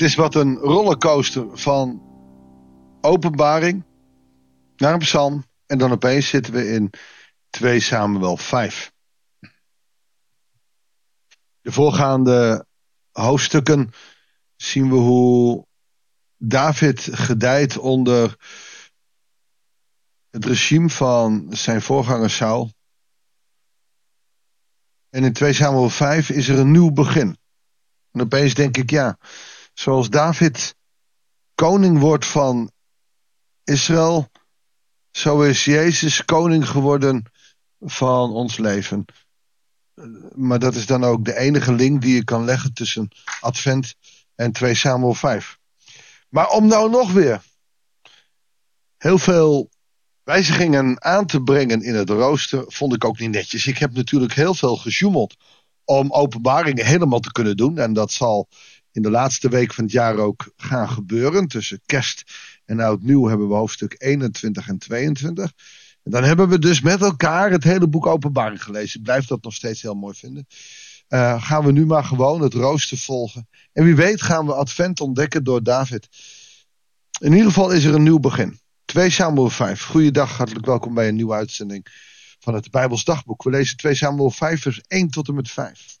Het is wat een rollercoaster van openbaring naar een psalm. En dan opeens zitten we in 2 Samuel 5. De voorgaande hoofdstukken zien we hoe David gedijt onder het regime van zijn voorganger Saul. En in 2 Samuel 5 is er een nieuw begin. En opeens denk ik, ja, zoals David koning wordt van Israël, zo is Jezus koning geworden van ons leven. Maar dat is dan ook de enige link die je kan leggen tussen Advent en 2 Samuel 5. Maar om nou nog weer heel veel wijzigingen aan te brengen in het rooster, vond ik ook niet netjes. Ik heb natuurlijk heel veel gejoemeld om openbaringen helemaal te kunnen doen. En dat zal in de laatste week van het jaar ook gaan gebeuren. Tussen kerst en oud nieuw hebben we hoofdstuk 21 en 22. En dan hebben we dus met elkaar het hele boek openbaring gelezen. Ik blijf dat nog steeds heel mooi vinden. Uh, gaan we nu maar gewoon het rooster volgen. En wie weet gaan we Advent ontdekken door David. In ieder geval is er een nieuw begin. 2 Samuel 5. Goeiedag, hartelijk welkom bij een nieuwe uitzending van het Bijbels Dagboek. We lezen 2 Samuel 5 vers 1 tot en met 5.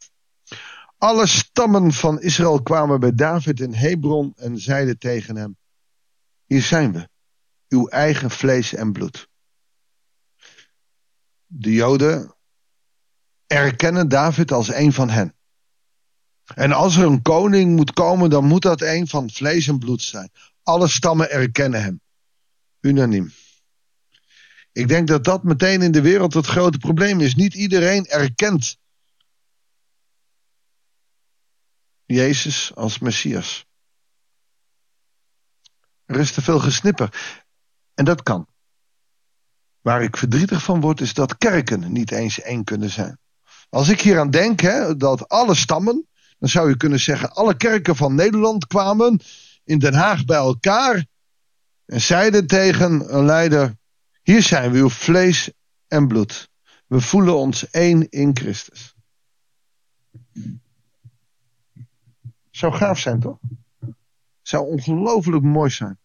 Alle stammen van Israël kwamen bij David in Hebron en zeiden tegen hem: Hier zijn we, uw eigen vlees en bloed. De Joden erkennen David als een van hen. En als er een koning moet komen, dan moet dat een van vlees en bloed zijn. Alle stammen erkennen hem. Unaniem. Ik denk dat dat meteen in de wereld het grote probleem is. Niet iedereen erkent Jezus als Messias. Er is te veel gesnipper. En dat kan. Waar ik verdrietig van word, is dat kerken niet eens één kunnen zijn. Als ik hier aan denk, hè, dat alle stammen, dan zou je kunnen zeggen, alle kerken van Nederland kwamen in Den Haag bij elkaar en zeiden tegen een leider: Hier zijn we, uw vlees en bloed. We voelen ons één in Christus. Zou gaaf zijn, toch? Zou ongelooflijk mooi zijn.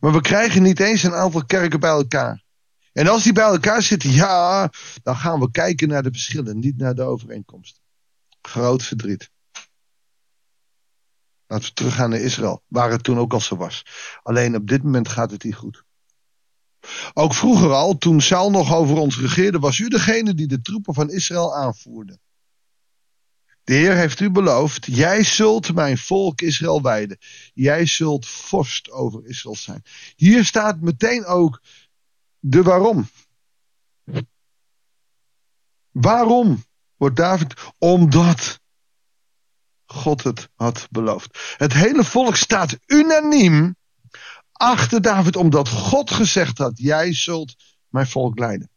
Maar we krijgen niet eens een aantal kerken bij elkaar. En als die bij elkaar zitten, ja, dan gaan we kijken naar de verschillen, niet naar de overeenkomsten. Groot verdriet. Laten we teruggaan naar Israël, waar het toen ook al zo was. Alleen op dit moment gaat het niet goed. Ook vroeger al, toen Saul nog over ons regeerde, was u degene die de troepen van Israël aanvoerde. De Heer heeft u beloofd, jij zult mijn volk Israël wijden. Jij zult vorst over Israël zijn. Hier staat meteen ook de waarom. Waarom wordt David? Omdat God het had beloofd. Het hele volk staat unaniem achter David, omdat God gezegd had: Jij zult mijn volk leiden.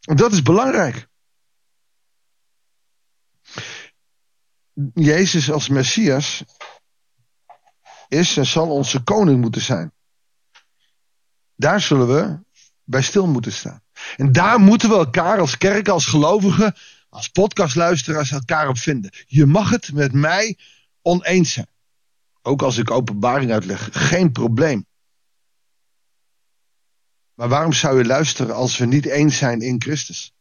En dat is belangrijk. Jezus als Messias is en zal onze koning moeten zijn. Daar zullen we bij stil moeten staan. En daar moeten we elkaar als kerk, als gelovigen, als podcastluisteraars elkaar op vinden. Je mag het met mij oneens zijn. Ook als ik openbaring uitleg, geen probleem. Maar waarom zou je luisteren als we niet eens zijn in Christus?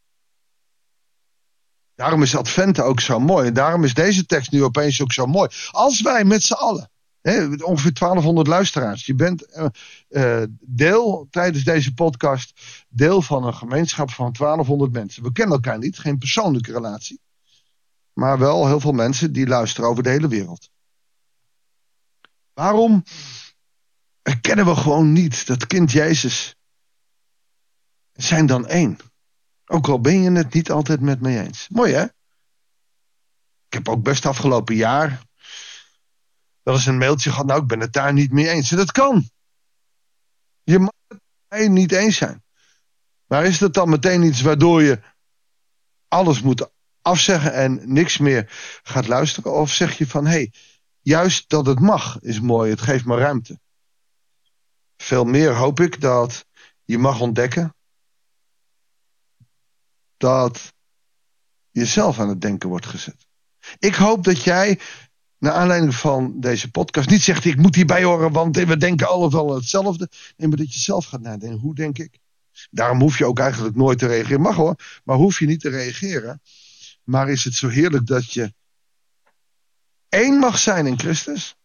Daarom is Advent ook zo mooi. En daarom is deze tekst nu opeens ook zo mooi. Als wij met z'n allen, hè, ongeveer 1200 luisteraars, je bent uh, uh, deel tijdens deze podcast, deel van een gemeenschap van 1200 mensen. We kennen elkaar niet, geen persoonlijke relatie. Maar wel heel veel mensen die luisteren over de hele wereld. Waarom erkennen we gewoon niet dat kind Jezus zijn dan één? Ook al ben je het niet altijd met me eens. Mooi hè? Ik heb ook best afgelopen jaar wel eens een mailtje gehad. Nou, ik ben het daar niet mee eens. En dat kan. Je mag het niet eens zijn. Maar is dat dan meteen iets waardoor je alles moet afzeggen en niks meer gaat luisteren? Of zeg je van hé, hey, juist dat het mag is mooi. Het geeft me ruimte. Veel meer hoop ik dat je mag ontdekken dat je zelf aan het denken wordt gezet. Ik hoop dat jij, naar aanleiding van deze podcast, niet zegt: Ik moet hierbij horen, want we denken allemaal hetzelfde. Nee, maar dat je zelf gaat nadenken: hoe denk ik? Daarom hoef je ook eigenlijk nooit te reageren. Mag hoor, maar hoef je niet te reageren. Maar is het zo heerlijk dat je één mag zijn in Christus?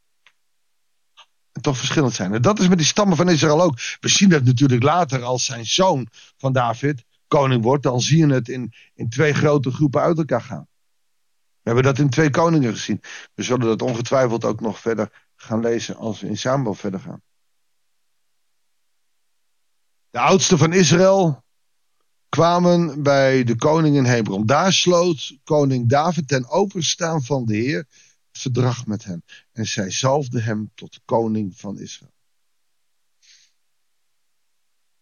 En toch verschillend zijn. En dat is met die stammen van Israël ook. We zien dat natuurlijk later als zijn zoon van David koning wordt. Dan zie je het in, in twee grote groepen uit elkaar gaan. We hebben dat in twee koningen gezien. We zullen dat ongetwijfeld ook nog verder gaan lezen als we in Samuel verder gaan. De oudsten van Israël kwamen bij de koning in Hebron. Daar sloot koning David ten openstaan van de Heer het verdrag met hem. En zij zalfde hem tot koning van Israël.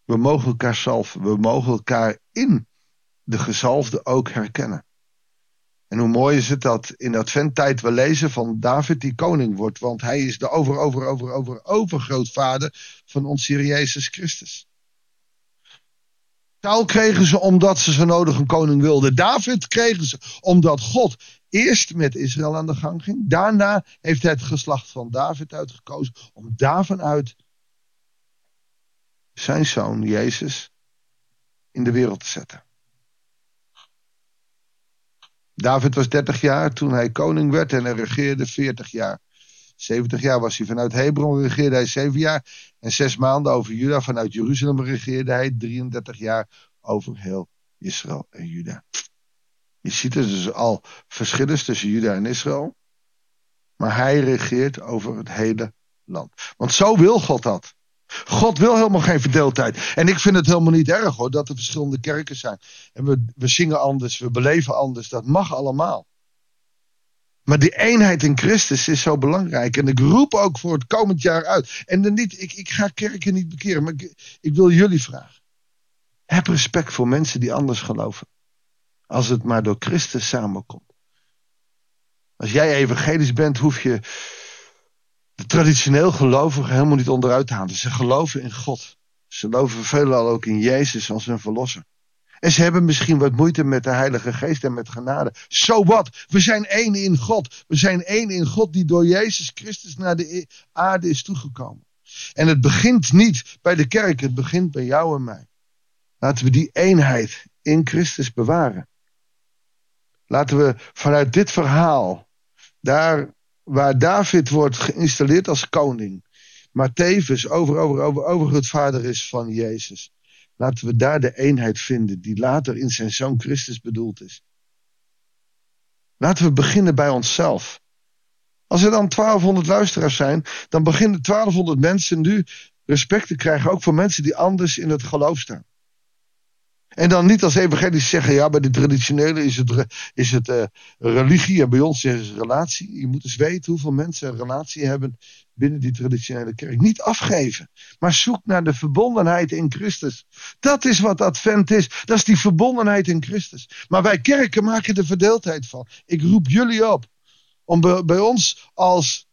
We mogen elkaar. We mogen elkaar in de gezalfde ook herkennen. En hoe mooi is het dat in adventtijd we lezen van David die koning wordt. Want hij is de over, over, over, over, overgrootvader van ons Heer Jezus Christus. Saul kregen ze omdat ze zo nodig een koning wilden. David kregen ze omdat God eerst met Israël aan de gang ging. Daarna heeft hij het geslacht van David uitgekozen om daarvan uit zijn zoon Jezus in de wereld te zetten. David was 30 jaar toen hij koning werd en hij regeerde 40 jaar. 70 jaar was hij vanuit Hebron, regeerde hij 7 jaar. En 6 maanden over Juda. Vanuit Jeruzalem regeerde hij 33 jaar over heel Israël en Juda. Je ziet er dus al verschillen tussen Juda en Israël. Maar hij regeert over het hele land. Want zo wil God dat. God wil helemaal geen verdeeldheid. En ik vind het helemaal niet erg hoor dat er verschillende kerken zijn. En we, we zingen anders, we beleven anders. Dat mag allemaal. Maar die eenheid in Christus is zo belangrijk. En ik roep ook voor het komend jaar uit. En dan niet, ik, ik ga kerken niet bekeren, maar ik, ik wil jullie vragen. Heb respect voor mensen die anders geloven. Als het maar door Christus samenkomt. Als jij evangelisch bent, hoef je de traditioneel gelovigen helemaal niet onderuit halen. Ze geloven in God. Ze geloven veelal ook in Jezus als hun verlosser. En ze hebben misschien wat moeite met de Heilige Geest en met genade. Zo wat? We zijn één in God. We zijn één in God die door Jezus Christus naar de aarde is toegekomen. En het begint niet bij de kerk, het begint bij jou en mij. Laten we die eenheid in Christus bewaren. Laten we vanuit dit verhaal, daar waar David wordt geïnstalleerd als koning, maar tevens over, over, over, overgrootvader is van Jezus. Laten we daar de eenheid vinden die later in zijn zoon Christus bedoeld is. Laten we beginnen bij onszelf. Als er dan 1200 luisteraars zijn, dan beginnen 1200 mensen nu respect te krijgen, ook voor mensen die anders in het geloof staan. En dan niet als evangelisch zeggen, ja, bij de traditionele is het, is het uh, religie en bij ons is het relatie. Je moet eens weten hoeveel mensen een relatie hebben binnen die traditionele kerk. Niet afgeven, maar zoek naar de verbondenheid in Christus. Dat is wat Advent is. Dat is die verbondenheid in Christus. Maar wij kerken maken er verdeeldheid van. Ik roep jullie op om bij ons als,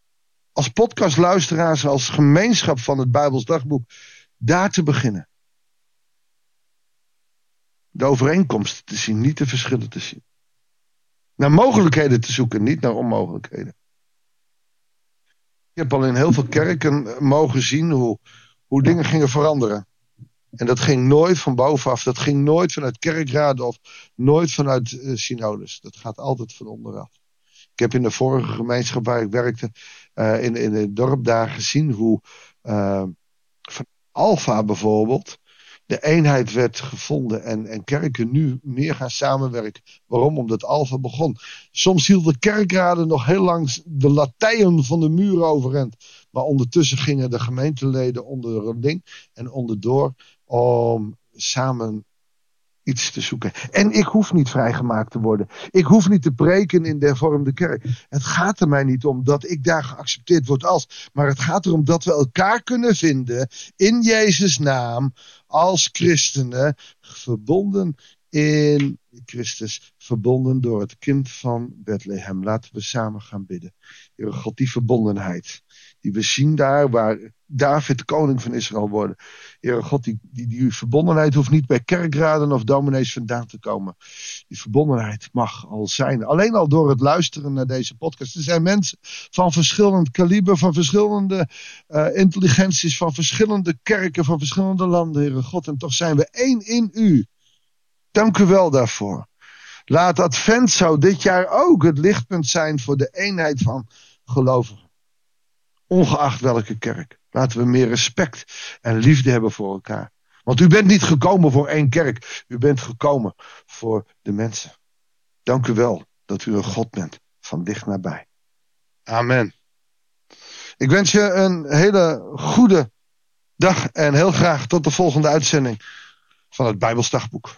als podcastluisteraars, als gemeenschap van het Bijbels dagboek, daar te beginnen de overeenkomsten te zien, niet de verschillen te zien. Naar mogelijkheden te zoeken, niet naar onmogelijkheden. Ik heb al in heel veel kerken mogen zien hoe, hoe dingen gingen veranderen. En dat ging nooit van bovenaf, dat ging nooit vanuit kerkraden of nooit vanuit uh, synodes. Dat gaat altijd van onderaf. Ik heb in de vorige gemeenschap waar ik werkte, uh, in, in het dorp daar gezien hoe uh, van Alfa bijvoorbeeld de eenheid werd gevonden en, en kerken nu meer gaan samenwerken. Waarom? Omdat Alfa begon. Soms hielden kerkraden nog heel lang de latijnen van de muren overeind. Maar ondertussen gingen de gemeenteleden onder een ding en onderdoor om samen iets te zoeken. En ik hoef niet vrijgemaakt te worden. Ik hoef niet te preken in de hervormde kerk. Het gaat er mij niet om dat ik daar geaccepteerd word als. Maar het gaat erom dat we elkaar kunnen vinden in Jezus' naam. Als christenen. Verbonden in Christus. Verbonden door het kind van Bethlehem. Laten we samen gaan bidden. Heer God, die verbondenheid die we zien daar, waar David koning van Israël wordt. Heere God, die, die, die verbondenheid hoeft niet bij kerkraden of dominees vandaan te komen. Die verbondenheid mag al zijn. Alleen al door het luisteren naar deze podcast. Er zijn mensen van verschillend kaliber, van verschillende uh, intelligenties, van verschillende kerken, van verschillende landen, Heere God. En toch zijn we één in u. Dank u wel daarvoor. Laat Advent zo dit jaar ook het lichtpunt zijn voor de eenheid van gelovigen. Ongeacht welke kerk. Laten we meer respect en liefde hebben voor elkaar. Want u bent niet gekomen voor één kerk. U bent gekomen voor de mensen. Dank u wel dat u een God bent van dicht nabij. Amen. Ik wens je een hele goede dag en heel graag tot de volgende uitzending van het Bijbelsdagboek.